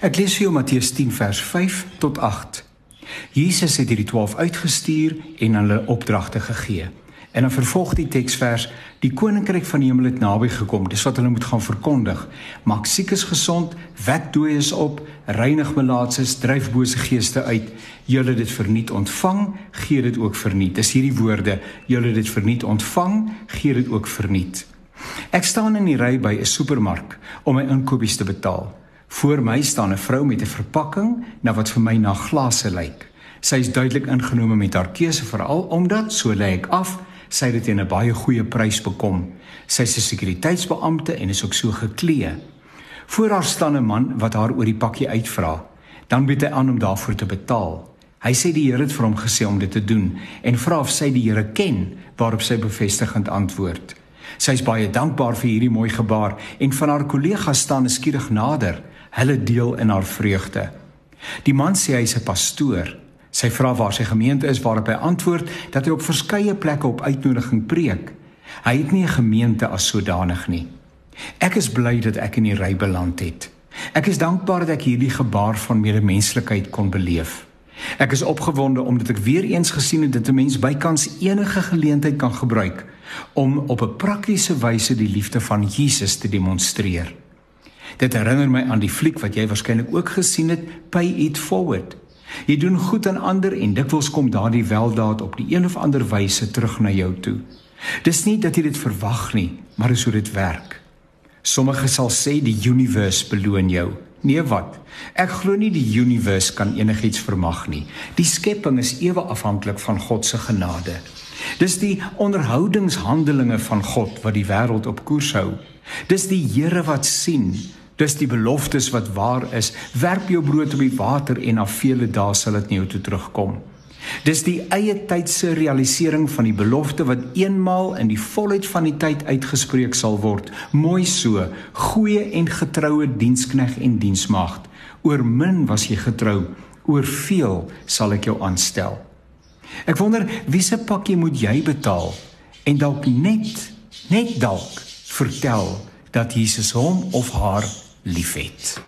Ek lees vir jou Matteus 10 vers 5 tot 8. Jesus het hierdie 12 uitgestuur en hulle opdragte gegee. En dan vervolg die teksvers: Die koninkryk van die hemel het naby gekom. Dis wat hulle moet gaan verkondig. Maak siekes gesond, wek dooies op, reinig melaatses, dryf bose geeste uit. Julle dit verniet ontvang, gee dit ook verniet. Dis hierdie woorde: Julle dit verniet ontvang, gee dit ook verniet. Ek staan in die ry by 'n supermark om my inkopies te betaal. Voor my staan 'n vrou met 'n verpakking na wat vir my na glase lyk. Sy is duidelik ingenome met haar keuse veral omdat so lê ek af sy dit teen 'n baie goeie prys bekom. Sy is 'n sekuriteitsbeampte en is ook so geklee. Voor haar staan 'n man wat haar oor die pakkie uitvra. Dan bied hy aan om daarvoor te betaal. Hy sê die Here het vir hom gesê om dit te doen en vra of sy die Here ken, waarop sy bevestigend antwoord. Sy is baie dankbaar vir hierdie mooi gebaar en van haar kollegas staan skieurig nader. Hulle deel in haar vreugde. Die man sê hy's 'n pastoor. Sy vra waar sy gemeente is waarop hy antwoord dat hy op verskeie plekke op uitnodiging preek. Hy het nie 'n gemeente as sodanig nie. Ek is bly dat ek in die ry beland het. Ek is dankbaar dat ek hierdie gebaar van medemenslikheid kon beleef. Ek is opgewonde omdat ek weer eens gesien het dat 'n mens bykans enige geleentheid kan gebruik om op 'n praktiese wyse die liefde van Jesus te demonstreer. Dit herinner my aan die fliek wat jy waarskynlik ook gesien het, Pay It Forward. Jy doen goed aan ander en dikwels kom daardie weldaad op die een of ander wyse terug na jou toe. Dis nie dat jy dit verwag nie, maar dis hoe dit werk. Sommige sal sê die universe beloon jou. Nee wat? Ek glo nie die universe kan enigiets vermag nie. Die skepping is ewe afhanklik van God se genade. Dis die onderhoudingshandelinge van God wat die wêreld op koers hou. Dis die Here wat sien Dis die beloftes wat waar is. Werp jou brood op die water en na vele dae sal dit nie jou toe terugkom. Dis die eie tydse realisering van die belofte wat eenmaal in die volheid van die tyd uitgespreek sal word. Mooi so, goeie en getroue dienskneg en diensmaagd. Oor min was jy getrou, oor veel sal ek jou aanstel. Ek wonder wie se pakkie moet jy betaal en dalk net net dalk vertel dat Jesus hom of haar liefhet.